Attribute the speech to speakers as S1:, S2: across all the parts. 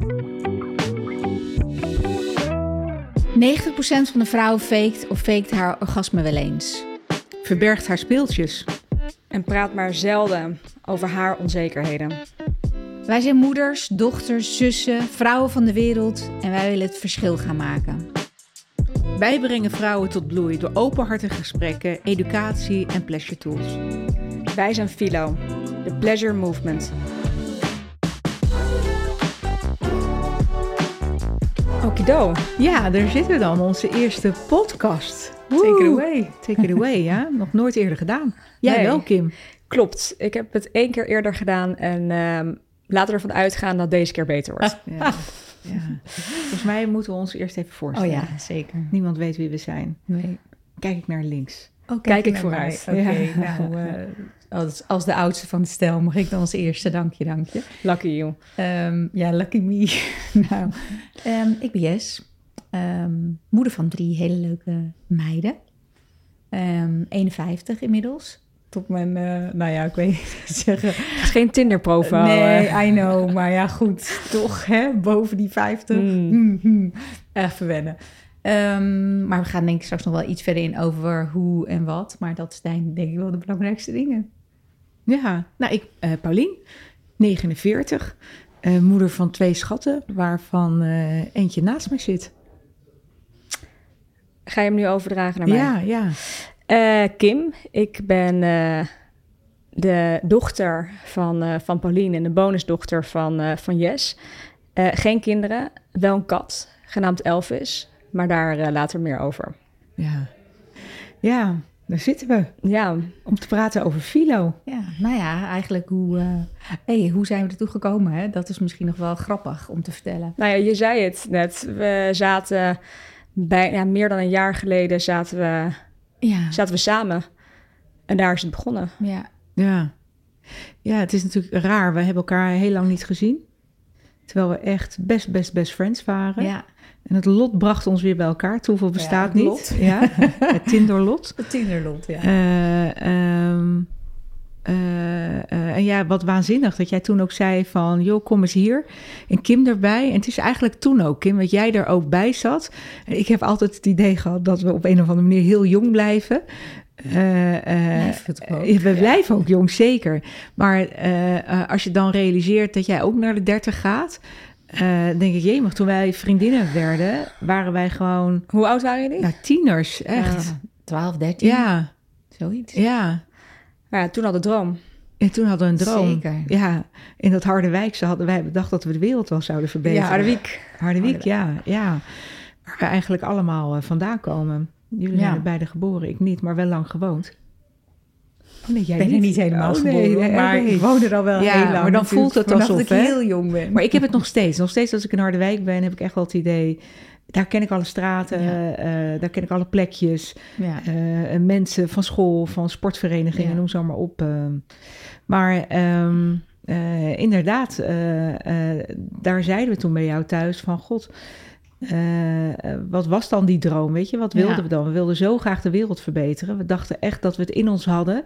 S1: 90% van de vrouwen faked of faked haar orgasme wel eens.
S2: Verbergt haar speeltjes.
S3: En praat maar zelden over haar onzekerheden.
S1: Wij zijn moeders, dochters, zussen, vrouwen van de wereld en wij willen het verschil gaan maken.
S2: Wij brengen vrouwen tot bloei door openhartige gesprekken, educatie en pleasure tools.
S3: Wij zijn Philo, de Pleasure Movement. Okido.
S2: Ja, daar zitten we dan, onze eerste podcast. Take it away. Take it away, ja. Nog nooit eerder gedaan. Jij
S3: Nee.
S2: wel, Kim.
S3: Klopt, ik heb het één keer eerder gedaan en ehm, laten we ervan uitgaan dat deze keer beter wordt.
S2: Ja. ja. Volgens mij moeten we ons eerst even
S1: Oh
S2: voorstellen.
S1: ja, zeker.
S2: Niemand weet wie we zijn.
S1: Nee.
S2: Kijk ik naar links.
S1: Oh,
S3: Kijk ik vooruit.
S1: Oké,
S2: Ja.
S1: nou, eh, als, als de oudste van het stel mag ik dan als eerste, dankje, dankje.
S3: Lucky you.
S1: Ehm, ja, lucky me. nou, ehm, ik ben Jes, Ehm, moeder van drie hele leuke meiden. Ehm 51 inmiddels. Tot mijn, eh, nou ja, ik weet niet zeggen.
S3: Het is geen Tinder profiel.
S1: Nee, I know. Maar ja, goed. Toch, hè? Boven die 50.
S3: Mm.
S1: Hmm, hmm. Even wennen. Maar we gaan denk ik straks nog wel iets verder in over hoe en wat. Maar dat zijn denk ik wel de belangrijkste dingen.
S2: Ja, nou, ik, eh Paulien, 49. eh, moeder van twee schatten, waarvan eh, eentje naast mij zit.
S3: Ga je hem nu overdragen naar mij?
S2: Ja, ja.
S3: Kim, ik ben de dochter van, van Pauline en de bonusdochter van, van Jes. Eh, geen kinderen, wel een kat, genaamd Elvis. Maar daar later meer over.
S2: Ja. Ja, daar zitten we.
S3: Ja,
S2: Om te praten over filo.
S1: Ja, nou ja, eigenlijk hoe, eh, hey, hoe zijn we ertoe gekomen? Hè? Dat is misschien nog wel grappig om te vertellen.
S3: nou ja, je zei het net. We zaten bij, ja, meer dan een jaar geleden zaten we,
S1: Ja,
S3: zaten we samen. En daar is het begonnen.
S1: ja.
S2: Ja. Ja, het is natuurlijk raar. We hebben elkaar heel lang niet gezien. Terwijl we echt best, best, best friends waren.
S1: ja.
S2: En het lot bracht ons weer bij elkaar. Toeval bestaat
S1: het
S2: niet.
S1: lot.
S2: Ja, het Tinderlot.
S1: Het Tinderlot, ja.
S2: Eh, ehm, eh, eh, en ja, wat waanzinnig dat jij toen ook zei van... joh, kom eens hier. En Kim erbij. En het is eigenlijk toen ook, Kim, dat jij er ook bij zat. En ik heb altijd het idee gehad dat we op een of andere manier heel jong blijven.
S1: We toch ook?
S2: we blijven ook jong, zeker. Maar als je dan realiseert dat jij ook naar de 30 gaat... eh, denk ik, jemig, toen wij vriendinnen werden... waren wij gewoon
S3: Hoe oud waren jullie?
S2: nou, tieners, echt.
S1: Ja, 12, 13,
S2: Ja,
S1: zoiets.
S2: ja.
S3: Ja, toen had de droom.
S2: En toen hadden we een droom.
S1: Zeker.
S2: Ja, in dat Harderwijkse hadden wij bedacht dat we de wereld wel zouden verbeteren.
S3: Ja, Harderwijk.
S2: Harderwijk, ja, ja. Waar we eigenlijk allemaal eh, vandaan komen. Jullie
S1: Ja.
S2: zijn er beide geboren, ik niet, maar wel lang gewoond. Oh nee, jij
S1: Ik ben er niet helemaal
S2: Oh, nee,
S1: geboren,
S2: nee,
S1: maar ik woon er al wel
S2: Ja,
S1: heel lang.
S2: maar dan voelt het alsof,
S1: dat ik heel jong ben.
S2: Maar ik heb het nog steeds. Nog steeds als ik in Harderwijk ben, heb ik echt wel het idee... Daar ken ik alle straten,
S1: Ja.
S2: eh, daar ken ik alle plekjes.
S1: ja.
S2: eh, mensen van school, van sportverenigingen,
S1: Ja.
S2: noem maar op. eh. maar ehm, eh, inderdaad, daar zeiden we toen bij jou thuis van God. Eh, eh, wat was dan die droom? Weet je, wat wilden
S1: Ja.
S2: we dan? We wilden zo graag de wereld verbeteren. We dachten echt dat we het in ons hadden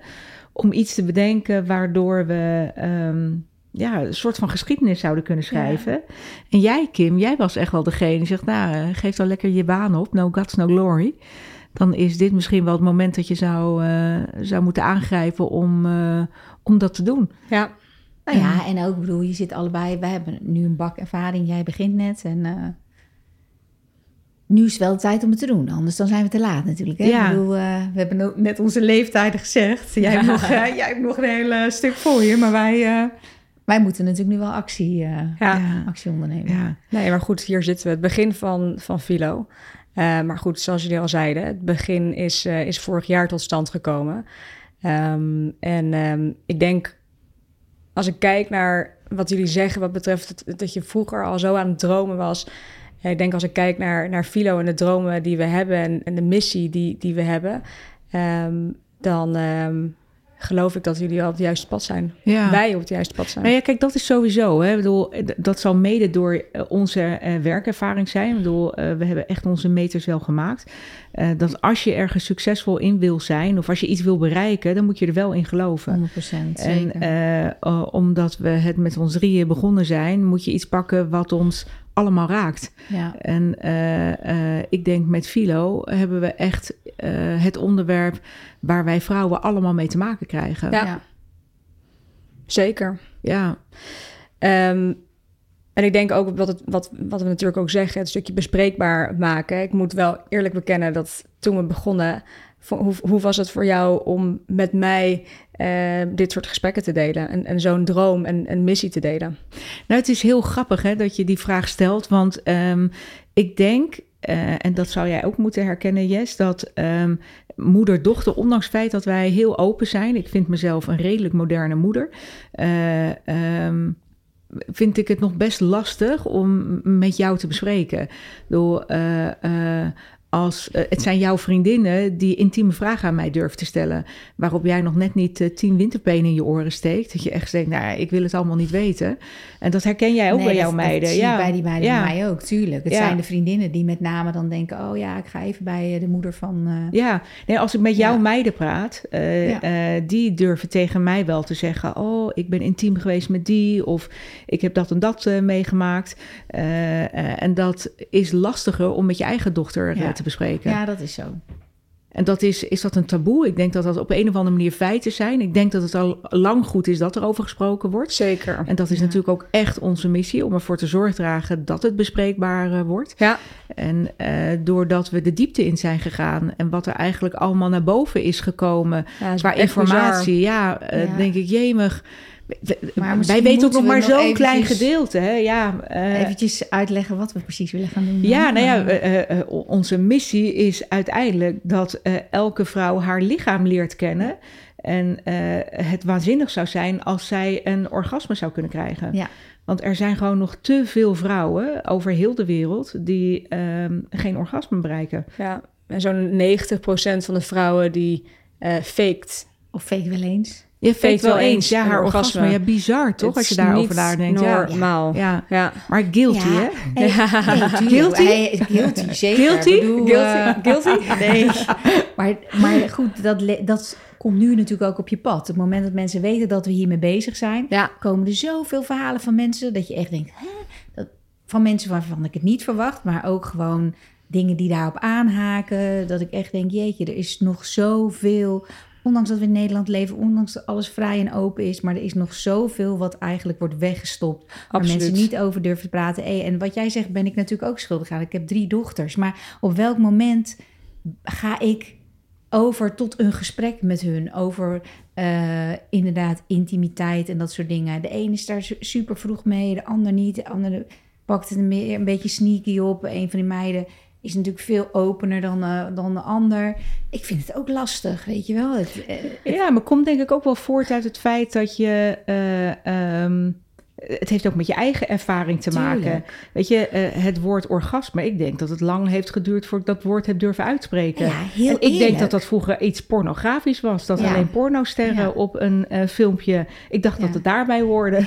S2: om iets te bedenken waardoor we ehm, ja, een soort van geschiedenis zouden kunnen schrijven. En jij, Kim, jij was echt wel degene die zegt: Nou, eh, geef dan lekker je baan op. No guts, no glory dan is dit misschien wel het moment dat je zou, eh, zou moeten aangrijpen om, eh, om dat te doen.
S3: Ja,
S1: Nou ja, en ook, ik bedoel, je zit allebei... We hebben nu een bak ervaring, jij begint net en... eh, nu is het wel de tijd om het te doen, anders dan zijn we te laat natuurlijk. Hè?
S2: Ja.
S1: Ik bedoel, eh, we hebben net onze leeftijden gezegd. Jij, hebt nog, eh, jij hebt nog een heel stuk voor je, maar wij, eh, wij moeten natuurlijk nu wel actie, eh,
S3: ja.
S2: Ja.
S1: actie ondernemen.
S2: Ja,
S3: Nee, maar goed, hier zitten we. Het begin van, van Philo. Eh, maar goed, zoals jullie al zeiden, het begin is, eh, is vorig jaar tot stand gekomen. Ehm, en ehm, ik denk, als ik kijk naar wat jullie zeggen wat betreft het- dat je vroeger al zo aan het dromen was. Ik denk als ik kijk naar, naar Philo en de dromen die we hebben en, en de missie die, die we hebben, ehm, dan ehm, geloof ik dat jullie al op het juiste pad zijn.
S2: Ja.
S3: Wij op het juiste pad zijn.
S2: Nou ja, kijk, dat is sowieso. Hè. Ik bedoel, dat zal mede door eh, onze eh, werkervaring zijn. Ik bedoel, eh, we hebben echt onze meters wel gemaakt. Eh, dat als je ergens succesvol in wil zijn, of als je iets wil bereiken, dan moet je er wel in geloven.
S1: 100
S2: En
S1: zeker.
S2: omdat we het met ons drieën begonnen zijn, moet je iets pakken wat ons allemaal raakt.
S1: ja.
S2: En eh, eh, ik denk met Philo hebben we echt eh, het onderwerp waar wij vrouwen allemaal mee te maken krijgen.
S3: Ja.
S1: Ja.
S3: Zeker.
S2: ja.
S3: Ehm, en ik denk ook wat, het, wat, wat we natuurlijk ook zeggen, het stukje bespreekbaar maken. Ik moet wel eerlijk bekennen dat toen we begonnen, hoe, hoe was het voor jou om met mij eh, dit soort gesprekken te delen en, en zo'n droom en, missie te delen?
S2: Nou, het is heel grappig hè, dat je die vraag stelt, want ehm, ik denk, eh, en dat zou jij ook moeten herkennen, Jes, dat ehm, moeder-dochter, ondanks het feit dat wij heel open zijn, ik vind mezelf een redelijk moderne moeder, eh, ehm, vind ik het nog best lastig om met jou te bespreken. Door, als, eh, het zijn jouw vriendinnen die intieme vragen aan mij durven te stellen. Waarop jij nog net niet eh, tien winterpenen in je oren steekt. Dat je echt denkt, nou, ik wil het allemaal niet weten. En dat herken jij ook
S1: Nee,
S2: bij
S1: dat-
S2: jouw
S1: dat
S2: meiden.
S1: zie
S2: ja,
S1: bij die meiden
S2: ja.
S1: bij mij ook, tuurlijk. Het
S2: Ja.
S1: zijn de vriendinnen die met name dan denken... oh ja, ik ga even bij eh, de moeder van...
S2: Ja, nee, als ik met jouw meiden praat, die durven tegen mij wel te zeggen: Oh, ik ben intiem geweest met die, of ik heb dat en dat meegemaakt. En dat is lastiger om met je eigen dochter te bespreken.
S1: ja, dat is zo.
S2: En dat is, is dat een taboe? Ik denk dat dat op een of andere manier feiten zijn. Ik denk dat het al lang goed is dat er over gesproken wordt.
S3: Zeker.
S2: En dat is
S1: Ja.
S2: natuurlijk ook echt onze missie om ervoor te zorgen dragen dat het bespreekbaar eh, wordt.
S3: Ja,
S2: En eh, doordat we de diepte in zijn gegaan en wat er eigenlijk allemaal naar boven is gekomen
S3: ja
S2: qua informatie, ja, eh,
S1: Ja.
S2: denk ik, jemig. Wij weten ook nog maar zo'n klein gedeelte. Hè? Ja, eh,
S1: Eventjes uitleggen wat we precies willen gaan doen.
S2: ja, nou ja,
S1: Eh,
S2: eh, onze missie is uiteindelijk dat eh, elke vrouw haar lichaam leert kennen. En eh, het waanzinnig zou zijn als zij een orgasme zou kunnen krijgen.
S1: Ja.
S2: Want er zijn gewoon nog te veel vrouwen over heel de wereld die ehm, geen orgasme bereiken.
S3: Ja, en zo'n 90% van de vrouwen die eh faked.
S1: Of fake wel eens.
S2: Je
S3: Fake wel eens
S2: ja, haar orgasme.
S3: orgasme.
S2: Ja, bizar toch,
S3: Het
S2: als je daarover nadenkt. Ja,
S3: Normaal. Ja.
S2: ja, maar guilty,
S1: Ja.
S2: hè?
S1: Hey, hey, tuurlijk.
S2: Guilty?
S1: Guilty, zeker.
S2: Guilty?
S1: Bedoel,
S3: Guilty?
S1: eh,
S3: Guilty?
S1: Nee. maar, maar goed, dat, dat komt nu natuurlijk ook op je pad. Op het moment dat mensen weten dat we hiermee bezig zijn...
S3: Ja.
S1: komen er zoveel verhalen van mensen... dat je echt denkt, hè? Dat, van mensen waarvan ik het niet verwacht... maar ook gewoon dingen die daarop aanhaken. Dat ik echt denk, jeetje, er is nog zoveel... Ondanks dat we in Nederland leven, ondanks dat alles vrij en open is... maar er is nog zoveel wat eigenlijk wordt weggestopt... waar
S3: Absoluut.
S1: mensen niet over durven te praten. Hey, en wat jij zegt, ben ik natuurlijk ook schuldig aan. Ik heb drie dochters. Maar op welk moment ga ik over tot een gesprek met hun? Over eh, inderdaad intimiteit en dat soort dingen. De ene is daar su- super vroeg mee, de ander niet. De andere pakt het een beetje sneaky op. Een van die meiden is natuurlijk veel opener dan, eh, dan de ander. Ik vind het ook lastig, weet je wel. Het, eh,
S2: Ja, maar komt denk ik ook wel voort uit het feit dat je... ehm, het heeft ook met je eigen ervaring te maken.
S1: Tuurlijk.
S2: Weet je, eh, het woord orgasme, ik denk dat het lang heeft geduurd voordat ik dat woord heb durven uitspreken.
S1: ja, heel
S2: en ik denk dat dat vroeger iets pornografisch was. Dat
S1: Ja.
S2: alleen pornosterren
S1: Ja.
S2: op een eh, filmpje. Ik dacht dat het daarbij hoorde.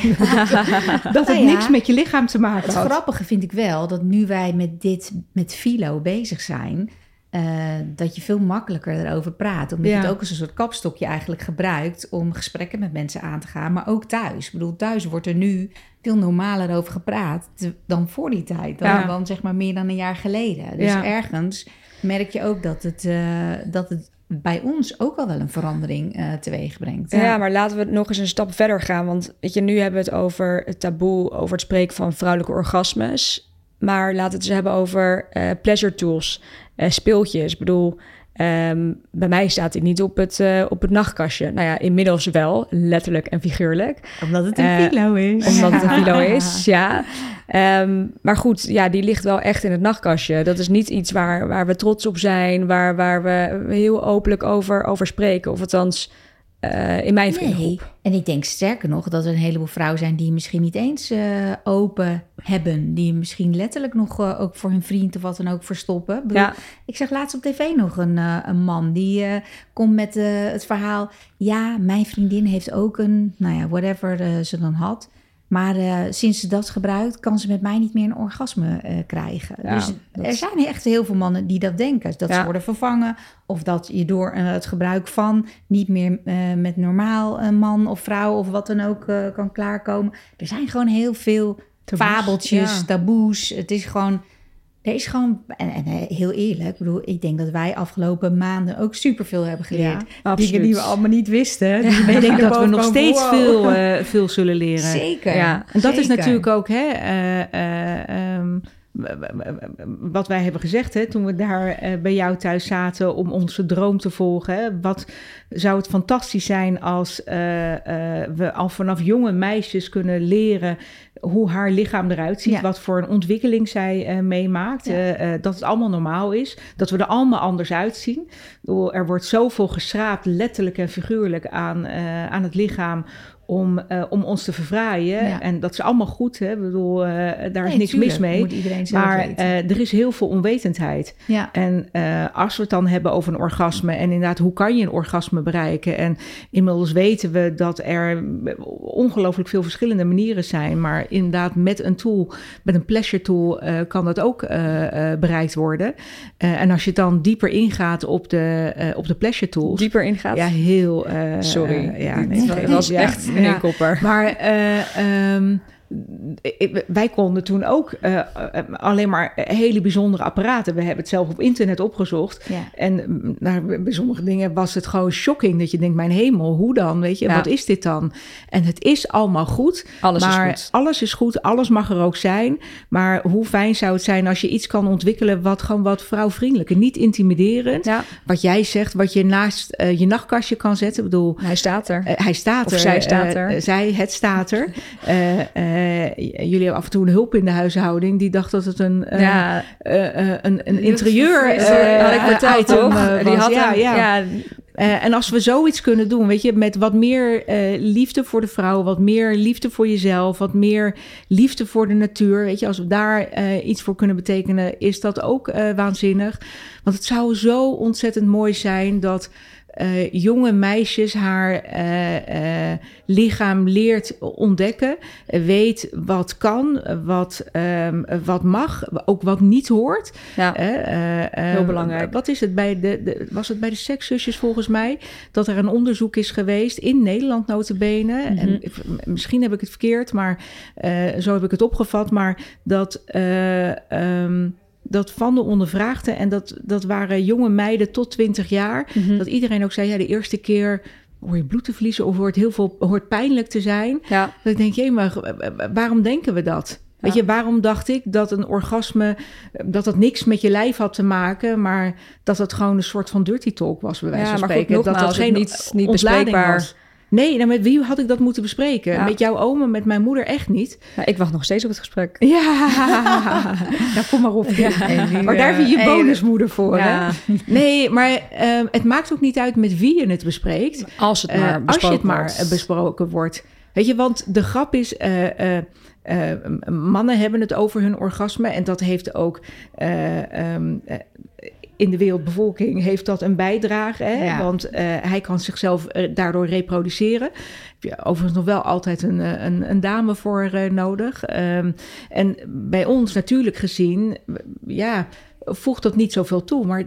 S2: dat het
S1: Nou
S2: niks met je lichaam te maken
S1: Het
S2: had.
S1: grappige vind ik wel dat nu wij met dit, met Philo bezig zijn, eh, dat je veel makkelijker erover praat. Omdat je
S2: Ja.
S1: het ook als een soort kapstokje eigenlijk gebruikt om gesprekken met mensen aan te gaan, maar ook thuis. Ik bedoel, thuis wordt er nu veel normaler over gepraat dan voor die tijd. Dan,
S2: Ja.
S1: dan zeg maar meer dan een jaar geleden. Dus
S2: Ja.
S1: ergens merk je ook dat het, eh, dat het bij ons ook al wel een verandering eh teweeg brengt.
S3: Ja. maar laten we nog eens een stap verder gaan. Want weet je, nu hebben we het over het taboe, over het spreken van vrouwelijke orgasmes. Maar laten we het eens hebben over eh, pleasure tools, eh, speeltjes. Ik bedoel, ehm, bij mij staat dit niet op het, eh, op het nachtkastje. Nou ja, inmiddels wel, letterlijk en figuurlijk.
S1: Omdat het een Philo is.
S3: Omdat het een kilo is, ja. Ehm, maar goed, ja, die ligt wel echt in het nachtkastje. Dat is niet iets waar, waar we trots op zijn, waar, waar we heel openlijk over, over spreken. Of althans, eh, in mijn vriendengroep.
S1: En ik denk sterker nog dat er een heleboel vrouwen zijn die misschien niet eens eh, open hebben. Die misschien letterlijk nog eh, ook voor hun vriend of wat dan ook verstoppen. Ik bedoel,
S3: Ja,
S1: Ik zag laatst op tv nog een, een man die komt met het verhaal. Ja, mijn vriendin heeft ook een, nou ja, whatever ze dan had. Maar eh, sinds ze dat gebruikt, kan ze met mij niet meer een orgasme eh, krijgen.
S3: Ja,
S1: dus er zijn echt heel veel mannen die dat denken. Dat ze worden vervangen. Of dat je door eh, het gebruik van niet meer met normaal een man of vrouw of wat dan ook kan klaarkomen. Er zijn gewoon heel veel
S2: Taboes,
S1: fabeltjes,
S2: ja.
S1: taboes. Het is gewoon, er is gewoon, en, en eh, heel eerlijk, ik bedoel, ik denk dat wij afgelopen maanden ook superveel hebben geleerd.
S3: absoluut.
S1: Dingen die we allemaal niet wisten. Die
S2: Ik denk dat we nog steeds
S1: wow.
S2: veel, eh, veel zullen leren.
S1: Zeker.
S3: Ja.
S2: En dat is natuurlijk ook hè, eh, eh, ehm, wat wij hebben gezegd hè, toen we daar eh, bij jou thuis zaten om onze droom te volgen. Hè. Wat zou het fantastisch zijn als eh, eh, we al vanaf jonge meisjes kunnen leren hoe haar lichaam eruit ziet,
S1: Ja.
S2: wat voor een ontwikkeling zij meemaakt,
S1: Ja.
S2: dat het allemaal normaal is, dat we er allemaal anders uitzien. Er wordt zoveel geschraapt, letterlijk en figuurlijk, aan, aan het lichaam om, eh, om ons te verfraaien.
S1: Ja.
S2: En dat is allemaal goed, hè? Ik bedoel, eh, daar is niks
S1: tuurlijk,
S2: mis mee.
S1: Moet iedereen zelf
S2: Maar eh, er is heel veel onwetendheid.
S1: ja.
S2: En als we het dan hebben over een orgasme en inderdaad, hoe kan je een orgasme bereiken? En inmiddels weten we dat er ongelooflijk veel verschillende manieren zijn. Maar inderdaad, met een tool, met een pleasure tool, kan dat ook bereikt worden. En als je dan dieper ingaat op de, op de pleasure tools.
S3: dieper ingaat.
S2: Ja, heel.
S3: Sorry,
S2: ja, nee,
S3: was- was echt
S2: ja.
S3: een kopper.
S2: Maar ehm, ik- wij konden toen ook eh, eh, alleen maar hele bijzondere apparaten. We hebben het zelf op internet opgezocht.
S1: Ja.
S2: En mm, nou, bij sommige dingen was het gewoon shocking. Dat je denkt, mijn hemel, hoe dan? Weet je,
S3: Ja.
S2: wat is dit dan? En het is allemaal goed.
S3: Alles
S2: maar
S3: is goed.
S2: alles is goed. Alles mag er ook zijn. Maar hoe fijn zou het zijn als je iets kan ontwikkelen... wat gewoon wat vrouwvriendelijk en niet intimiderend.
S3: Ja,
S2: Wat jij zegt, wat je naast eh, je nachtkastje kan zetten. Ik bedoel,
S3: hij staat er.
S2: hij staat
S3: Of
S2: er.
S3: zij staat er.
S2: zij, het staat er. Eh, jullie hebben af en toe een hulp in de huishouding. Die dacht dat het een, eh,
S3: ja,
S2: eh, een, een interieur
S3: had ik verteld,
S2: item,
S3: toch? Die had
S2: ja, ja. en als we zoiets kunnen doen, weet je, met wat meer liefde voor de vrouw, wat meer liefde voor jezelf, wat meer liefde voor de natuur, weet je, als we daar iets voor kunnen betekenen, is dat ook waanzinnig. Want het zou zo ontzettend mooi zijn dat eh, jonge meisjes haar eh, eh, lichaam leert ontdekken, weet wat kan, wat, ehm, wat mag, ook wat niet hoort.
S3: ja.
S2: Eh, eh,
S3: Heel
S2: ehm,
S3: belangrijk.
S2: Wat is het bij de, de was het bij de sekszusjes volgens mij dat er een onderzoek is geweest in Nederland notabene
S3: Mhm.
S2: en ik- m- misschien heb ik het verkeerd, maar zo heb ik het opgevat, maar dat ehm, dat van de ondervraagden en dat dat waren jonge meiden tot 20 jaar,
S3: Mhm.
S2: dat iedereen ook zei ja de eerste keer hoor je bloed te verliezen of hoort heel veel hoort pijnlijk te zijn.
S3: ja.
S2: Dat ik denk, jee, maar waarom denken we dat? Weet je, waarom dacht ik dat een orgasme, dat dat niks met je lijf had te maken, maar dat het gewoon een soort van dirty talk was, bij wijze
S3: Ja,
S2: van
S3: goed,
S2: spreken. dat dat geen
S3: niet- niet bespreekbaar.
S2: was. Nee, nou, met wie had ik dat moeten bespreken?
S3: Ja.
S2: Met jouw oma, met mijn moeder echt niet.
S3: Ja, ik wacht nog steeds op het gesprek.
S2: Ja, nou kom maar op. Maar daar heb je je bonusmoeder voor.
S3: Ja.
S2: Hè? Nee, maar ehm, het maakt ook niet uit met wie je het bespreekt.
S3: Als het
S2: Eh,
S3: maar
S2: als je
S3: besproken
S2: het maar
S3: wordt.
S2: eh, besproken wordt. Weet je, want de grap is, eh, mannen hebben het over hun orgasme en dat heeft ook eh, ehm, eh, in de wereldbevolking heeft dat een bijdrage, hè?
S1: Ja.
S2: want eh, hij kan zichzelf eh, daardoor reproduceren. Heb je overigens nog wel altijd een, eh, een, een dame voor nodig. Ehm, en bij ons natuurlijk gezien, ja, voegt dat niet zoveel toe. Maar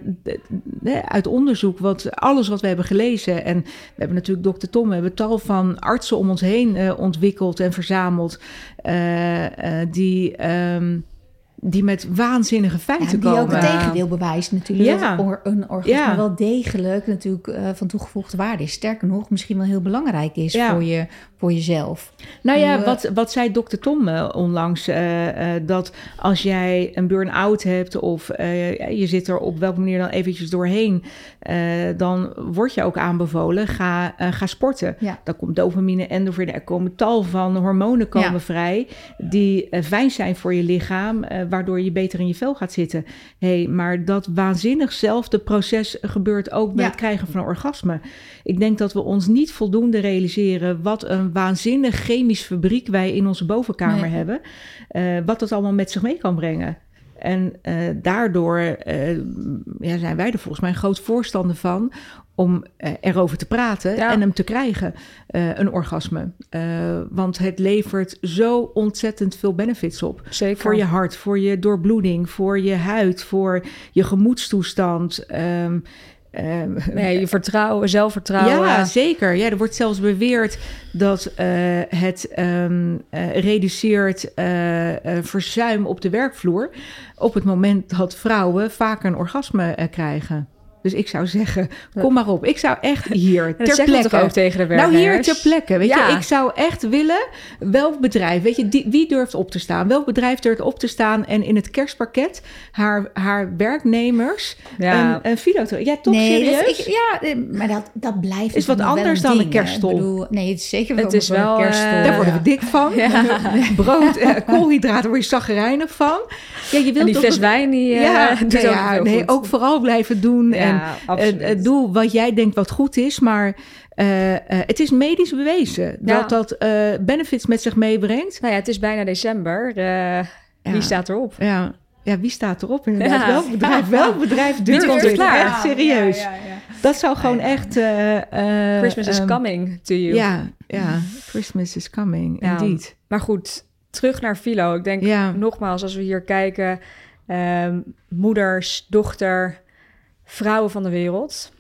S2: uit onderzoek, wat, alles wat we hebben gelezen... en we hebben natuurlijk dokter Tom... we hebben tal van artsen om ons heen ontwikkeld en verzameld... die, ehm, die met waanzinnige
S1: Ja,
S2: feiten
S1: die
S2: komen.
S1: ook het tegendeel bewijst natuurlijk.
S2: Ja.
S1: Dat or- een orgasme
S2: Ja.
S1: wel degelijk natuurlijk eh, van toegevoegde waarde is. Sterker nog, misschien wel heel belangrijk is
S2: Ja.
S1: voor, je, voor jezelf.
S2: Nou ja,
S1: Hoe,
S2: wat, wat zei dokter Tom eh, onlangs? eh, eh, dat als jij een burn-out hebt of eh, ja, je zit er op welke manier dan eventjes doorheen, eh, dan word je ook aanbevolen, ga, eh, ga sporten.
S1: Ja.
S2: Dan komt dopamine, endorfine, er komen tal van hormonen komen
S1: Ja.
S2: vrij die eh, fijn zijn voor je lichaam, eh, waardoor je beter in je vel gaat zitten. hey, maar dat waanzinnigzelfde proces gebeurt ook bij
S1: Ja.
S2: het krijgen van een orgasme. Ik denk dat we ons niet voldoende realiseren wat een waanzinnig chemisch fabriek wij in onze bovenkamer
S1: Nee.
S2: hebben. eh, wat dat allemaal met zich mee kan brengen. En eh, daardoor eh, ja, zijn wij er volgens mij een groot voorstander van om eh, erover te praten
S3: Ja.
S2: en hem te krijgen, een orgasme. Want het levert zo ontzettend veel benefits op.
S3: Zeker.
S2: Voor je hart, voor je doorbloeding, voor je huid, voor je gemoedstoestand. ehm, ehm,
S3: Nee, je vertrouwen, zelfvertrouwen.
S2: ja, zeker. Ja, er wordt zelfs beweerd dat eh, het eh, reduceert eh, verzuim op de werkvloer op het moment dat vrouwen vaker een orgasme krijgen. Dus ik zou zeggen, kom maar op. Ik zou echt hier
S3: En dat
S2: ter
S3: we
S2: plekke.
S3: toch ook tegen de
S2: nou,
S3: werknemers?
S2: hier ter plekke. Weet
S3: Ja.
S2: je, ik zou echt willen, welk bedrijf, weet je, die, wie durft op te staan? Welk bedrijf durft op te staan en in het kerstpakket haar, haar werknemers
S3: Ja.
S2: een, een video te... Ja, toch
S1: nee, dat-
S2: serieus?
S1: ik- ja, eh, maar dat, dat blijft
S2: Is wat anders dan een
S1: ding,
S2: kerststol.
S1: Bedoel, nee, het is zeker wel
S3: Het is wel,
S1: een kerststol.
S3: eh,
S2: Daar worden we dik van. Brood, eh, koolhydraten word je zagrijnig van. Ja, je
S3: En
S2: wilt
S3: die
S2: toch
S3: fles
S2: dat-
S3: wijn, die eh,
S2: ja,
S3: doet
S2: nee,
S3: ook
S2: ja,
S3: veel
S2: nee,
S3: goed.
S2: ook vooral blijven doen. en
S3: Ja,
S2: eh, eh, doe wat jij denkt wat goed is. Maar eh, het is medisch bewezen
S3: Ja.
S2: dat dat benefits met zich meebrengt.
S3: Nou ja, het is bijna december.
S2: Ja.
S3: Wie staat erop?
S2: Ja. ja, wie staat erop inderdaad? Welk bedrijf, welk bedrijf
S3: er
S2: dit?
S3: klaar?
S2: Echt serieus. Dat zou gewoon echt...
S3: Christmas is
S2: ehm,
S3: coming to you.
S2: Ja, ja, Christmas is coming, indeed.
S3: Maar goed, terug naar Philo. Ik denk nogmaals, als we hier kijken... ehm, moeders, dochter, vrouwen van de wereld.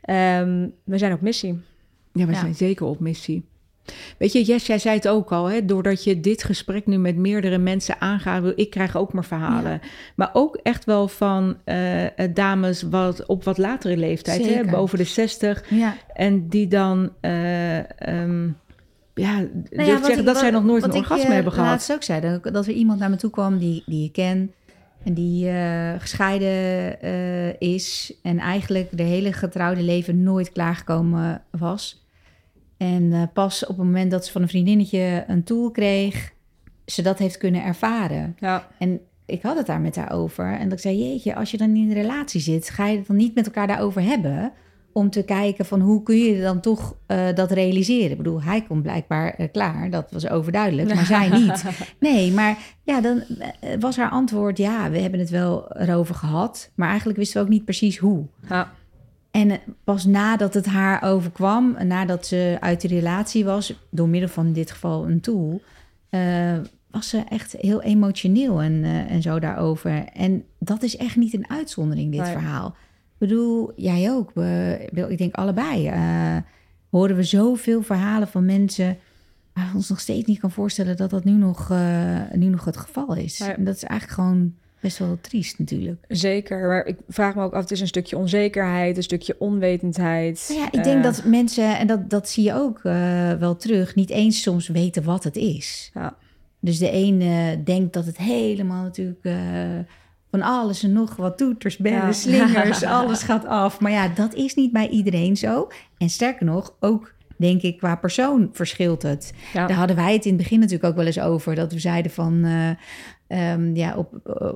S3: Ehm, we zijn op missie.
S2: Ja, we
S1: Ja.
S2: zijn zeker op missie. Weet je, Jess, jij zei het ook al, hè? doordat je dit gesprek nu met meerdere mensen aangaat, wil- ik krijg ook maar verhalen. Maar ook echt wel van eh, eh, dames wat, op wat latere leeftijd, hè? Boven de 60,
S1: Ja.
S2: en die dan, eh, ehm, ja,
S1: Nou ja,
S2: zeggen
S1: ik-
S2: dat zij nog nooit een orgasme hebben gehad.
S1: laatst ook zei, dat, dat er iemand naar me toe kwam die, die ik ken... en die eh, gescheiden eh, is... en eigenlijk de hele getrouwde leven nooit klaargekomen was. En eh, pas op het moment dat ze van een vriendinnetje een tool kreeg... ze dat heeft kunnen ervaren.
S3: Ja,
S1: En ik had het daar met haar over. En dat ik zei, jeetje, als je dan in een relatie zit... ga je het dan niet met elkaar daarover hebben... om te kijken van hoe kun je dan toch eh, dat realiseren. Ik bedoel, hij komt blijkbaar eh, klaar. Dat was overduidelijk, maar zij niet. Nee, maar ja, dan eh, was haar antwoord... ja, we hebben het wel erover gehad... maar eigenlijk wisten we ook niet precies hoe.
S3: ja.
S1: En pas nadat het haar overkwam, nadat ze uit de relatie was, door middel van in dit geval een tool, was ze echt heel emotioneel en, en zo daarover. En dat is echt niet een uitzondering, dit
S3: Nee.
S1: verhaal. Bedoel, jij ook. We, ik denk allebei. eh, horen we zoveel verhalen van mensen waar we ons nog steeds niet kan voorstellen dat dat nu nog, eh, nu nog het geval is. En dat is eigenlijk gewoon best wel triest natuurlijk.
S3: Zeker. Maar ik vraag me ook af, het is een stukje onzekerheid, een stukje onwetendheid.
S1: Nou ja, ik denk
S3: Eh,
S1: dat mensen, en dat, dat zie je ook wel terug, niet eens soms weten wat het is.
S3: Ja.
S1: Dus de ene denkt dat het helemaal natuurlijk van alles en nog wat toeters, bellen,
S3: Ja.
S1: slingers, alles gaat af. Maar ja, dat is niet bij iedereen zo. En sterker nog, ook denk ik qua persoon verschilt het.
S3: Ja.
S1: Daar hadden wij het in het begin natuurlijk ook wel eens over. Dat we zeiden van, eh, ehm, ja, op, eh,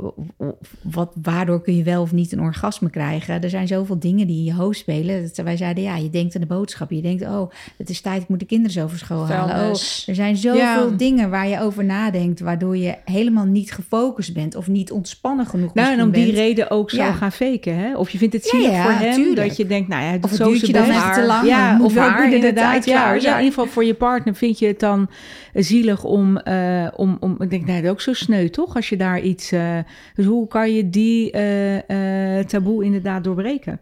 S1: wat, waardoor kun je wel of niet een orgasme krijgen? Er zijn zoveel dingen die in je hoofd spelen. Dat wij zeiden, ja, je denkt aan de boodschap. Je denkt, oh, het is tijd, ik moet de kinderen zo voor school halen. Oh,
S3: Vuilnis.
S1: er zijn zoveel
S2: Ja.
S1: dingen waar je over nadenkt... waardoor je helemaal niet gefocust bent... of niet ontspannen genoeg
S2: Nou, en om die reden ook zou
S1: Ja.
S2: gaan faken, hè? Of je vindt het zielig
S1: ja,
S2: voor hem,
S1: tuurlijk.
S2: dat je denkt, nou ja, het
S1: Of
S2: doet
S1: het
S2: zo
S1: duurt je dan echt te lang,
S2: Ja, of haar inderdaad.
S1: tijd
S2: Ja, in ieder geval voor je partner vind je het dan zielig om, eh, om, om ik denk, nou, dat is ook zo sneu, toch? Als je daar iets, eh, dus hoe kan je die eh, eh, taboe inderdaad doorbreken?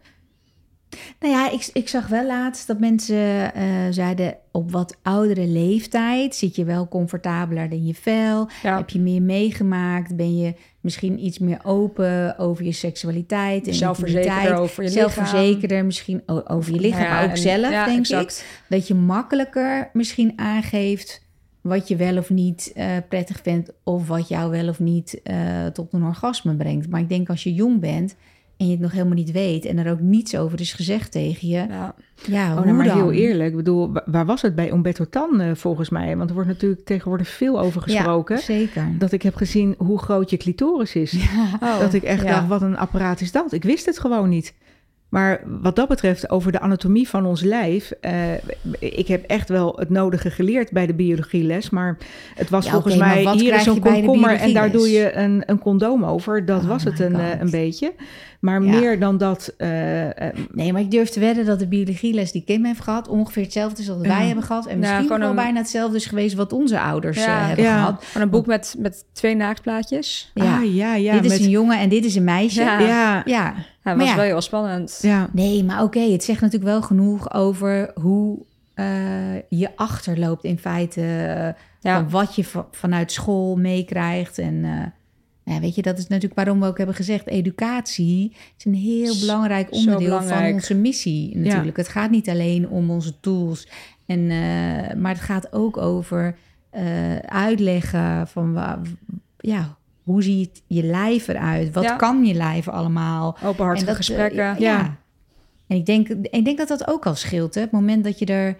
S1: Nou ja, ik, ik zag wel laatst dat mensen zeiden... op wat oudere leeftijd zit je wel comfortabeler in je vel.
S3: Ja.
S1: Heb je meer meegemaakt? Ben je misschien iets meer open over je seksualiteit en
S3: Zelfverzekerder over je
S1: Zelfverzekerder misschien over je lichaam,
S3: Nou ja,
S1: maar ook
S3: en-
S1: zelf,
S3: ja,
S1: denk
S3: exact.
S1: ik. Dat je makkelijker misschien aangeeft wat je wel of niet eh, prettig vindt... of wat jou wel of niet eh, tot een orgasme brengt. Maar ik denk als je jong bent en je het nog helemaal niet weet en er ook niets over is gezegd tegen je, ja,
S3: ja
S2: oh,
S1: hoe
S2: nou, maar
S1: dan?
S2: heel eerlijk, ik bedoel, wa- waar was het bij Umberto Tan eh, volgens mij? Want er wordt natuurlijk tegenwoordig veel over gesproken.
S1: Ja, zeker.
S2: Dat ik heb gezien hoe groot je clitoris is.
S3: Oh,
S2: dat ik echt
S3: ja.
S2: dacht, wat een apparaat is dat? Ik wist het gewoon niet. Maar wat dat betreft, over de anatomie van ons lijf. eh, ik heb echt wel het nodige geleerd bij de biologieles. Maar het was
S1: Ja,
S2: volgens mij,
S1: wat
S2: hier zo'n
S1: je bij de
S2: komkommer en daar doe je een, een condoom over. Dat
S1: Oh
S2: was het een,
S1: God.
S2: eh, een beetje. Maar
S1: Ja.
S2: meer dan dat... eh,
S1: Nee, maar ik durf te wedden dat de biologieles die Kim heeft gehad... ongeveer hetzelfde is als wat wij hebben gehad. En misschien wel
S3: een-
S1: bijna hetzelfde is geweest... wat onze ouders
S3: Ja.
S1: eh, hebben
S2: Ja.
S1: gehad.
S3: Van een boek met, met twee naaktplaatjes.
S1: Ja.
S2: Ah, ja, ja.
S1: Dit is
S2: met-
S1: een jongen en dit is een meisje.
S3: Ja.
S1: Ja. Maar
S3: was
S1: ja.
S3: wel heel spannend.
S2: ja.
S1: Nee, maar oké, het zegt natuurlijk wel genoeg over hoe eh, je achterloopt in feite. eh,
S3: Ja.
S1: Van wat je va- vanuit school meekrijgt. En eh, ja, weet je, dat is natuurlijk waarom we ook hebben gezegd... educatie is een heel belangrijk onderdeel van onze missie natuurlijk. Het gaat niet alleen om onze tools. En, eh, maar het gaat ook over eh, uitleggen van... ja, hoe ziet je lijf eruit? Wat
S3: Ja.
S1: kan je lijf allemaal?
S3: Openhartige
S1: En dat, eh,
S3: gesprekken.
S1: ja.
S2: Ja.
S1: En ik denk, ik denk dat dat ook al scheelt. Hè? Het moment dat je er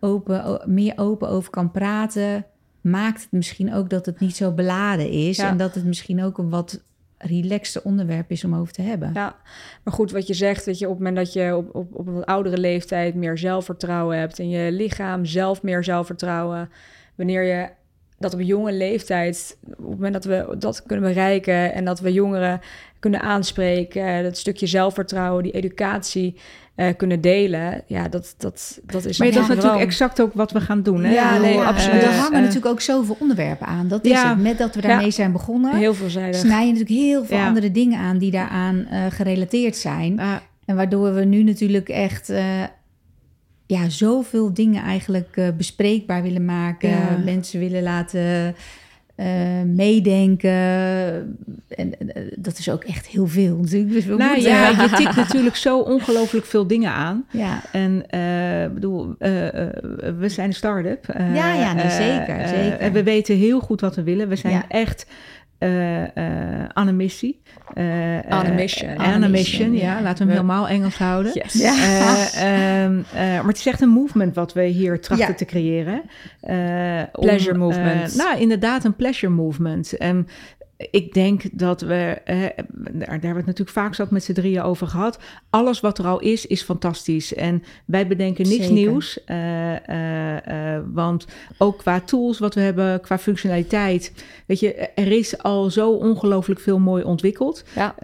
S1: open, meer open over kan praten, maakt het misschien ook dat het niet zo beladen is. En dat het misschien ook een wat relaxter onderwerp is om over te hebben.
S3: Ja, maar goed, wat je zegt, weet je, op het moment dat je op, op, op een oudere leeftijd meer zelfvertrouwen hebt en je lichaam zelf meer zelfvertrouwen, wanneer je dat op jonge leeftijd, op het moment dat we dat kunnen bereiken en dat we jongeren kunnen aanspreken, dat stukje zelfvertrouwen, die educatie eh, kunnen delen, ja, dat, dat, dat is
S2: Maar dat is natuurlijk exact ook wat we gaan doen. Hè?
S3: Ja, nee,
S1: Ja,
S3: absoluut.
S1: er
S2: eh,
S1: hangen
S2: eh,
S1: natuurlijk ook zoveel onderwerpen aan. Dat is
S2: Ja.
S1: het. Met dat we daarmee
S3: Ja.
S1: zijn begonnen,
S3: heel veelzijdig.
S1: snij je natuurlijk heel veel
S2: Ja.
S1: andere dingen aan die daaraan eh, gerelateerd zijn. En waardoor we nu natuurlijk echt uh, ja, zoveel dingen eigenlijk uh, bespreekbaar willen maken.
S2: Ja.
S1: Mensen willen laten uh, meedenken. En uh, dat is ook echt heel veel natuurlijk. Dus we
S2: nou
S1: moeten...
S2: ja, je tikt natuurlijk zo ongelooflijk veel dingen aan.
S1: Ja.
S2: En uh, bedoel, we zijn een start-up.
S1: ja, ja, nee, zeker,
S2: eh,
S1: zeker.
S2: En we weten heel goed wat we willen. We zijn
S1: Ja.
S2: echt uh, uh, aan een missie. Uh,
S3: on a mission.
S2: On a mission, ja. Laten we hem helemaal Engels houden.
S3: Yes.
S1: Ja.
S2: Um, maar het is echt een movement wat we hier trachten
S1: Ja.
S2: te creëren.
S3: pleasure
S2: om,
S3: movement.
S2: nou, inderdaad, een pleasure movement. En ik denk dat we, daar hebben we het natuurlijk vaak zat met z'n drieën over gehad. Alles wat er al is, is fantastisch. En wij bedenken niks
S1: Zeker.
S2: nieuws. Uh, uh, want ook qua tools wat we hebben, qua functionaliteit. Weet je, er is al zo ongelooflijk veel mooi ontwikkeld.
S3: Ja.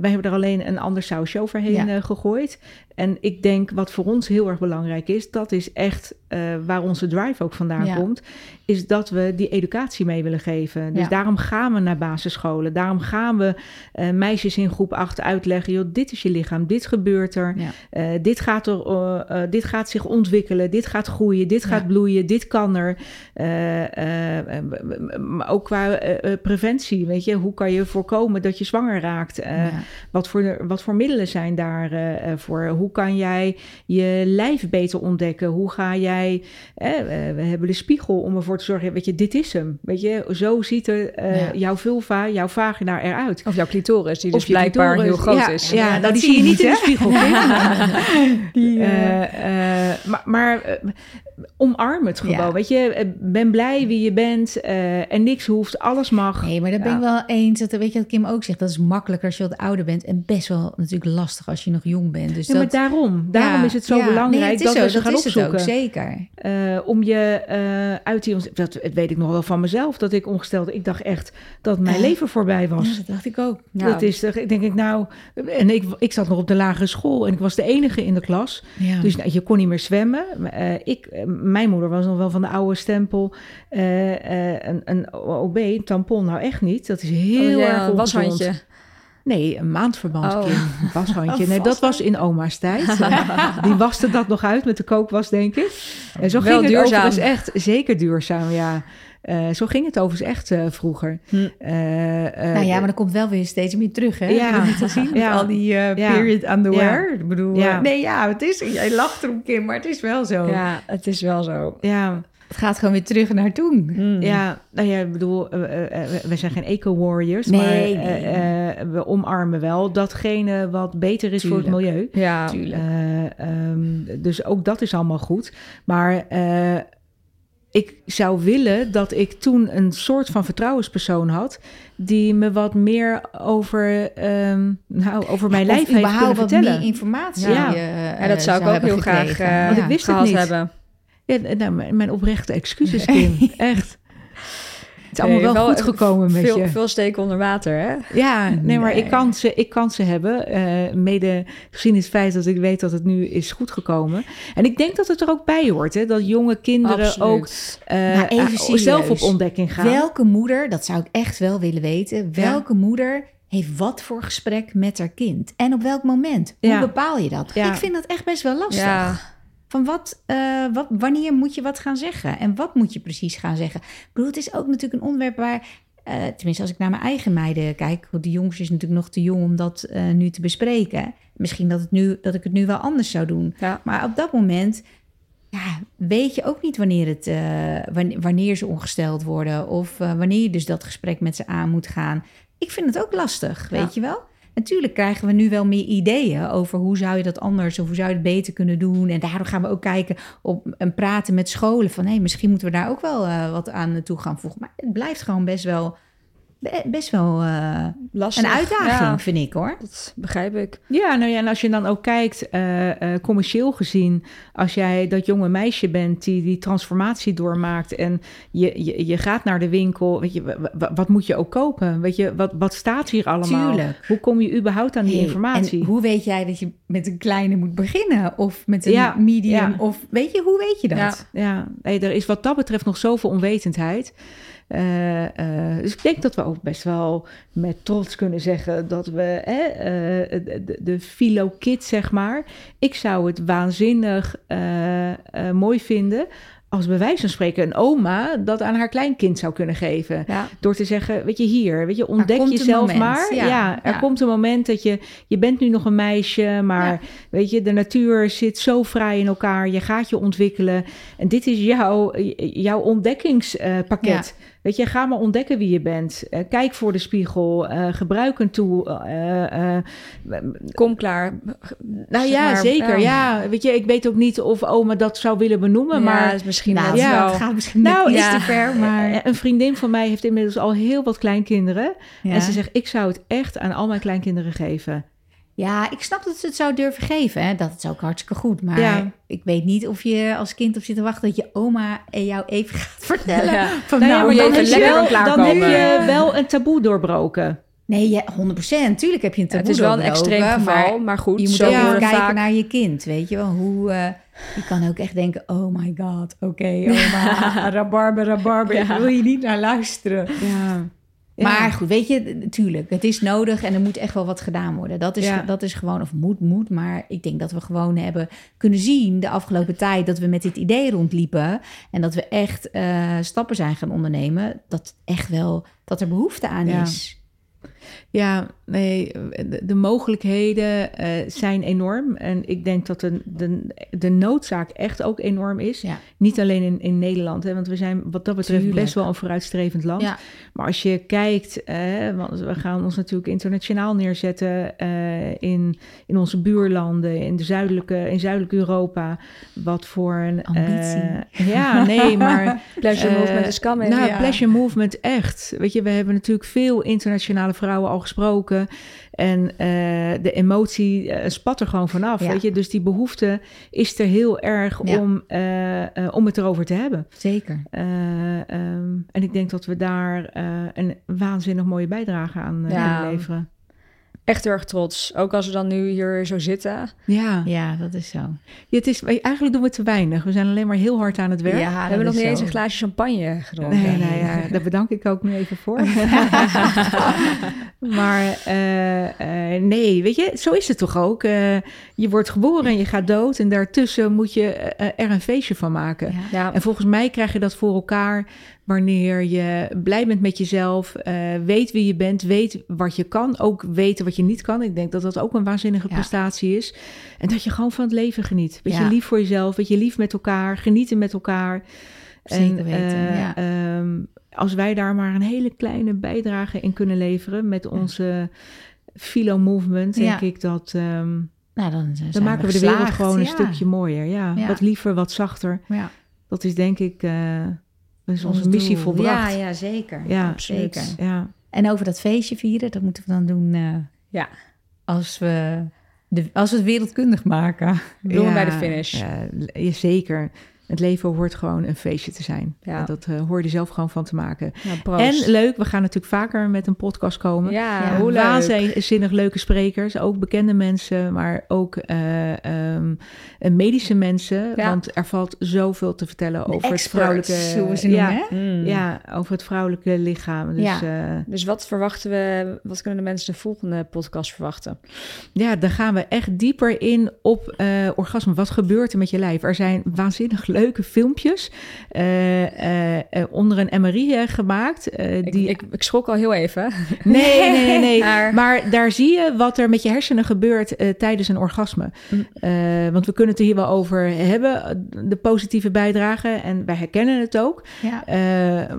S2: Wij hebben er alleen een ander sausje overheen ja. gegooid. En ik denk wat voor ons heel erg belangrijk is, dat is echt uh, waar onze drive ook vandaan
S1: Ja.
S2: komt, is dat we die educatie mee willen geven. Dus
S1: Ja.
S2: daarom gaan we naar basisscholen. Daarom gaan we uh, meisjes in groep 8 uitleggen, joh, dit is je lichaam, dit gebeurt er,
S1: Ja.
S2: uh, dit, gaat er dit gaat zich ontwikkelen, dit gaat groeien, dit gaat bloeien, dit kan er. maar ook qua preventie, weet je, hoe kan je voorkomen dat je zwanger raakt? Wat, voor, wat voor middelen zijn daarvoor? Hoe kan jij je lijf beter ontdekken? Hoe ga jij... Eh, we hebben de spiegel om ervoor te zorgen... Weet je, dit is hem. Weet je, zo ziet er, uh,
S1: Ja.
S2: jouw vulva, jouw vagina eruit.
S3: Of jouw clitoris, die dus
S2: Of
S3: blijkbaar
S2: clitoris.
S3: heel groot
S2: ja,
S3: is.
S2: Ja, nou,
S1: dat
S2: die
S1: zie
S2: je niet in de spiegel.
S1: Die,
S2: Eh, eh, maar maar eh, omarm het gewoon.
S1: Ja.
S2: Weet je, Eh, ben blij wie je bent. eh, en niks hoeft, alles mag.
S1: Nee, maar daar ben ik wel eens. Dat, weet je wat Kim ook zegt? Dat is makkelijker als je wat ouder bent. En best wel natuurlijk lastig als je nog jong bent. Dus dat,
S2: maar daarom. Daarom
S1: Ja,
S2: is het zo belangrijk
S1: Nee, het is
S2: dat
S1: zo,
S2: we ze gaan opzoeken.
S1: ook, zeker.
S2: Eh, om je uit die... Dat, dat weet ik nog wel van mezelf, dat ik ongesteld... Ik dacht echt dat mijn leven voorbij was.
S1: Dat dacht ik ook.
S3: Ja.
S2: Dat is, toch- denk ik nou... En ik, ik zat nog op de lagere school en ik was de enige in de klas.
S1: Ja.
S2: Dus nou, je kon niet meer zwemmen. Ik, mijn moeder was nog wel van de oude stempel. eh, eh, een, een OB, een tampon, nou echt niet. Dat is heel
S3: Oh, ja,
S2: erg
S3: een washandje.
S2: Nee, een maandverband,
S3: Oh.
S2: Kim. Een washandje. Nee, dat was in oma's tijd. Die waste dat nog uit met de kookwas, denk ik. En zo
S3: Wel
S2: ging het
S3: duurzaam.
S2: overigens echt. Zeker duurzaam, ja. Eh, zo ging het overigens echt eh, vroeger.
S3: Hm.
S2: Eh,
S1: nou ja, maar dat komt wel weer steeds meer terug, hè?
S2: Ja.
S1: Gezien? Met
S2: Ja.
S1: al die period underwear. Ik bedoel,
S2: Ja.
S1: nee, ja, het is... Jij lacht erom, Kim, maar het is wel zo.
S3: Ja, het is wel zo.
S2: Ja,
S1: Het gaat gewoon weer terug naar toen.
S3: Mm.
S2: Ja, nou ja, ik bedoel, we zijn geen eco-warriors,
S1: Nee,
S2: maar
S1: nee.
S2: we omarmen wel datgene wat beter is voor het milieu.
S3: Ja,
S1: Tuurlijk.
S2: Eh, ehm, dus ook dat is allemaal goed. Maar ik zou willen dat ik toen een soort van vertrouwenspersoon had... die me wat meer over, ehm, nou, over mijn
S1: Of
S2: lijf heeft kunnen
S1: wat
S2: vertellen.
S1: meer informatie.
S2: Ja.
S1: eh,
S3: Ja, dat zou ik ook heel graag eh,
S2: Want ik wist het niet.
S3: hebben.
S2: Ja, nou, mijn, mijn oprechte excuses, Kim. Echt. Het is allemaal
S3: Nee,
S2: wel,
S3: wel
S2: goed gekomen met
S3: veel,
S2: je.
S3: Veel steken onder water, hè?
S2: Ja, nee, maar ik kan ze, ik kan ze hebben. eh, mede gezien het feit dat ik weet dat het nu is goed gekomen. En ik denk dat het er ook bij hoort, hè, dat jonge kinderen
S3: Absoluut.
S2: ook eh,
S1: even
S2: eh,
S1: serieus.
S2: zelf op ontdekking gaan.
S1: Welke moeder, dat zou ik echt wel willen weten, welke moeder heeft wat voor gesprek met haar kind? En op welk moment? Hoe
S2: Ja.
S1: bepaal je dat?
S2: Ja.
S1: Ik vind dat echt best wel lastig. Van wat, eh, wat, wanneer moet je wat gaan zeggen? En wat moet je precies gaan zeggen? Ik bedoel, het is ook natuurlijk een onderwerp waar... eh, tenminste, als ik naar mijn eigen meiden kijk... want de jongste is natuurlijk nog te jong om dat eh, nu te bespreken. Misschien dat, het nu, dat ik het nu wel anders zou doen.
S3: ja.
S1: Maar op dat moment ja, weet je ook niet wanneer, het, wanneer, ze ongesteld worden... of wanneer je dus dat gesprek met ze aan moet gaan. Ik vind het ook lastig,
S3: Ja.
S1: weet je wel? Natuurlijk krijgen we nu wel meer ideeën over hoe zou je dat anders of hoe zou je het beter kunnen doen. En daardoor gaan we ook kijken op en praten met scholen van hé, misschien moeten we daar ook wel eh, wat aan toe gaan voegen. Maar het blijft gewoon best wel, best wel eh,
S3: Lastig.
S1: een uitdaging,
S3: Ja,
S1: vind ik hoor.
S3: dat begrijp ik.
S2: Ja, nou ja, en als je dan ook kijkt, eh, eh, commercieel gezien, als jij dat jonge meisje bent die die transformatie doormaakt en je, je, je gaat naar de winkel, weet je, wa- wa- wat moet je ook kopen? Weet je, wat, wat staat hier allemaal?
S1: Tuurlijk.
S2: Hoe kom je überhaupt aan die
S1: Hey,
S2: informatie?
S1: En hoe weet jij dat je met een kleine moet beginnen? Of met een
S2: Ja,
S1: medium?
S2: ja.
S1: Of weet je, hoe weet je dat?
S3: Ja.
S2: Ja, nee, er is wat dat betreft nog zoveel onwetendheid. Eh, eh, dus ik denk dat we ook best wel met trots kunnen zeggen dat we eh, de, de, de Philo Kid, zeg maar. Ik zou het waanzinnig eh, mooi vinden als bij wijze van spreken een oma dat aan haar kleinkind zou kunnen geven.
S3: Ja.
S2: Door te zeggen, weet je, hier, weet je, ontdek jezelf
S1: moment,
S2: maar. Ja,
S1: ja,
S2: er
S1: ja.
S2: komt een moment dat je, je bent nu nog een meisje, maar weet je, de natuur zit zo vrij in elkaar. Je gaat je ontwikkelen. En dit is jouw, jouw ontdekkingspakket. Weet je, ga maar ontdekken wie je bent. Eh, kijk voor de spiegel. eh, gebruik een tool. eh,
S3: Kom klaar.
S2: nou ja,
S3: maar,
S2: zeker. Ja. weet je, ik weet ook niet of oma dat zou willen benoemen,
S3: Ja,
S2: maar
S3: is misschien
S1: Nou,
S2: ja,
S3: wel-
S1: het gaat misschien
S2: Nou,
S3: ja.
S1: te ver, maar...
S2: Een vriendin van mij heeft inmiddels al heel wat kleinkinderen. En ze zegt, ik zou het echt aan al mijn kleinkinderen geven.
S1: Ja, ik snap dat ze het zou durven geven. Hè? Dat is ook hartstikke goed. Maar
S2: Ja.
S1: ik weet niet of je als kind op zit te wachten... dat je oma en jou even gaat vertellen.
S3: Ja.
S1: Van,
S2: Nou
S1: nou,
S2: maar dan, heb je wel, dan heb je wel een taboe doorbroken.
S1: Nee, ja, 100% Tuurlijk heb je een
S3: Ja,
S1: taboe
S3: het is wel een extreem geval,
S1: maar
S3: maar, goed.
S1: Je moet
S3: zo
S1: ook kijken
S3: vaak...
S1: naar je kind, weet je wel. Hoe, eh, je kan ook echt denken, oh my god, oké, oma, rabarber, rabarber. Ik wil je niet naar luisteren.
S2: Ja.
S1: Maar goed, weet je, natuurlijk, het is nodig en er moet echt wel wat gedaan worden. Dat is,
S2: Ja.
S1: dat is gewoon, of moet, moet. Maar ik denk dat we gewoon hebben kunnen zien de afgelopen tijd dat we met dit idee rondliepen. En dat we echt eh, stappen zijn gaan ondernemen. Dat echt wel, dat er behoefte aan
S2: Ja.
S1: is.
S2: Ja, nee, de, de mogelijkheden eh, zijn enorm. En ik denk dat de, de, de noodzaak echt ook enorm is.
S1: Ja.
S2: Niet alleen in, in Nederland, hè, want we zijn wat dat betreft
S1: Tuurlijk.
S2: best wel een vooruitstrevend land.
S1: Ja.
S2: Maar als je kijkt, eh, want we gaan ons natuurlijk internationaal neerzetten eh, in, in onze buurlanden, in, de zuidelijke, in zuidelijk Europa. Wat voor een...
S1: Ambitie.
S2: ja, nee, maar...
S3: Pleasure movement is coming.
S2: Nou,
S3: ja.
S2: pleasure movement, echt. Weet je, we hebben natuurlijk veel internationale vrouwen al gesproken. En eh, de emotie eh, spat er gewoon vanaf.
S1: Ja.
S2: Weet je? Dus die behoefte is er heel erg
S1: Ja.
S2: om, eh, om het erover te hebben.
S1: Zeker.
S2: Eh, ehm, en ik denk dat we daar een waanzinnig mooie bijdrage aan leveren.
S3: Echt heel erg trots. Ook als we dan nu hier zo zitten.
S2: Ja.
S1: Ja, dat is zo.
S2: Ja, het is, eigenlijk doen we te weinig. We zijn alleen maar heel hard aan het werk.
S1: Ja,
S3: we hebben nog niet eens een glaasje champagne gedronken.
S2: Nee, nee, ja, daar bedank ik ook nu even voor. maar eh, eh, nee, weet je, zo is het toch ook. Eh, je wordt geboren en je gaat dood en daartussen moet je er een feestje van maken.
S1: Ja.
S3: Ja,
S2: En volgens mij krijg je dat voor elkaar wanneer je blij bent met jezelf, eh, weet wie je bent, weet wat je kan, ook weten wat je niet kan. Ik denk dat dat ook een waanzinnige
S1: Ja.
S2: prestatie is. En dat je gewoon van het leven geniet. Weet je,
S1: Ja.
S2: lief voor jezelf, weet je, lief met elkaar, genieten met elkaar.
S1: Zeker weten,
S2: eh,
S1: ja.
S2: ehm, als wij daar maar een hele kleine bijdrage in kunnen leveren met onze Philo Movement, denk ik dat... ehm,
S1: Nou, dan, zijn
S2: dan maken we de wereld gewoon een stukje mooier. Ja,
S1: Ja.
S2: wat liever, wat zachter.
S1: Ja.
S2: Dat is denk ik... eh dat is onze
S1: Ons
S2: missie
S1: doel.
S2: volbracht.
S1: Ja, ja, zeker.
S2: Ja,
S1: zeker.
S2: Ja.
S1: En over dat feestje vieren, dat moeten we dan doen eh,
S3: Ja.
S1: als, we de, als we het wereldkundig maken.
S3: Doen we bij de finish.
S2: Ja, ja, zeker. Het leven hoort gewoon een feestje te zijn.
S3: Ja.
S2: En dat eh, hoor je er zelf gewoon van te maken.
S3: Proost.
S2: En leuk, we gaan natuurlijk vaker met een podcast komen.
S3: Ja,
S1: Ja,
S3: hoe leuk.
S2: Waanzinnig leuke sprekers, ook bekende mensen, maar ook eh, ehm, eh, medische mensen.
S3: Ja.
S2: Want er valt zoveel te vertellen over het vrouwelijke...
S1: hoe we ze
S2: ja,
S1: noemen, hè?
S3: Mm.
S2: ja, over het vrouwelijke lichaam. Dus
S1: Ja.
S2: ja,
S3: Dus wat verwachten we, wat kunnen de mensen de volgende podcast verwachten?
S2: ja, dan gaan we echt dieper in op eh, orgasme. Wat gebeurt er met je lijf? Er zijn waanzinnig leuke filmpjes eh, eh, eh, onder een MRI gemaakt.
S3: Ik,
S2: die
S3: ik, ik schrok al heel even.
S2: Nee, nee, nee. nee.
S3: Maar-
S2: Maar... daar zie je wat er met je hersenen gebeurt tijdens een orgasme.
S3: Mm.
S2: Want we kunnen het er hier wel over hebben, de positieve bijdrage. En wij herkennen het ook.
S1: Ja.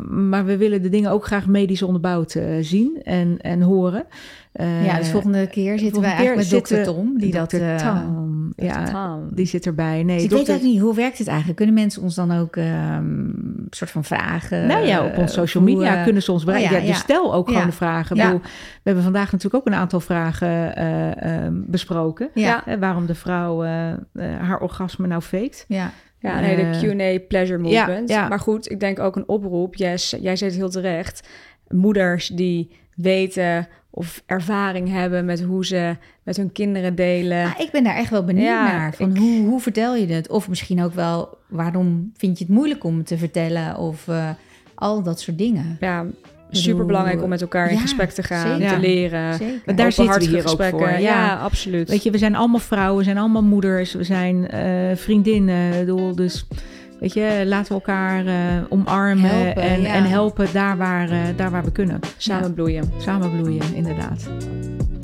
S2: Maar we willen de dingen ook graag medisch onderbouwd zien en, en horen. Eh,
S1: ja, dus volgende keer zitten wij
S2: volgende keer
S1: eigenlijk met dokter
S2: zitten-
S1: Tom. Die dat,
S2: Dr.
S1: eh,
S2: Tom. Ja,
S3: Tom.
S2: die zit erbij. Nee,
S1: dus ik weet eigenlijk niet, hoe werkt het eigenlijk? Kunnen mensen ons dan ook ehm, een soort van vragen?
S2: Nou ja, op onze social
S1: hoe,
S2: media
S1: eh,
S2: kunnen ze ons bereiken.
S1: oh
S2: ja,
S1: ja,
S2: dus
S1: ja.
S2: stel ook gewoon
S1: Ja.
S2: de vragen. Ik
S1: Ja.
S2: bedoel, we hebben vandaag natuurlijk ook een aantal vragen eh, ehm, besproken.
S1: Ja,
S2: Hè, waarom de vrouw haar orgasme nou faked.
S1: ja.
S3: Ja, nee, de Q&A pleasure movement.
S2: ja.
S3: Maar goed, ik denk ook een oproep. Yes, jij zei het heel terecht. Moeders die weten of ervaring hebben met hoe ze met hun kinderen delen.
S1: Nou, ik ben daar echt wel benieuwd
S3: Ja,
S1: naar. Van
S3: ik-
S1: hoe, hoe vertel je het? Of misschien ook wel, waarom vind je het moeilijk om het te vertellen? Of eh, al dat soort dingen.
S3: Ja, super belangrijk om met elkaar in
S1: Ja,
S3: gesprek te gaan,
S1: zeker.
S3: te leren.
S1: Zeker.
S2: Maar daar zitten we hier ook
S3: gesprekken.
S2: voor,
S3: Ja,
S2: ja.
S3: absoluut.
S2: Weet je, we zijn allemaal vrouwen, we zijn allemaal moeders, we zijn eh, vriendinnen. Ik bedoel, Dus weet je, laten we elkaar eh, omarmen
S1: Helpen,
S2: en,
S1: ja.
S2: en helpen daar waar, eh, daar waar we kunnen.
S3: Samen bloeien.
S2: Samen bloeien, inderdaad.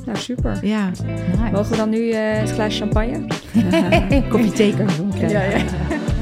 S3: Nou, super.
S2: Ja,
S1: Nice.
S3: Mogen we dan nu eh, het glaasje champagne?
S2: kopje thee doen.
S3: Ja, ja.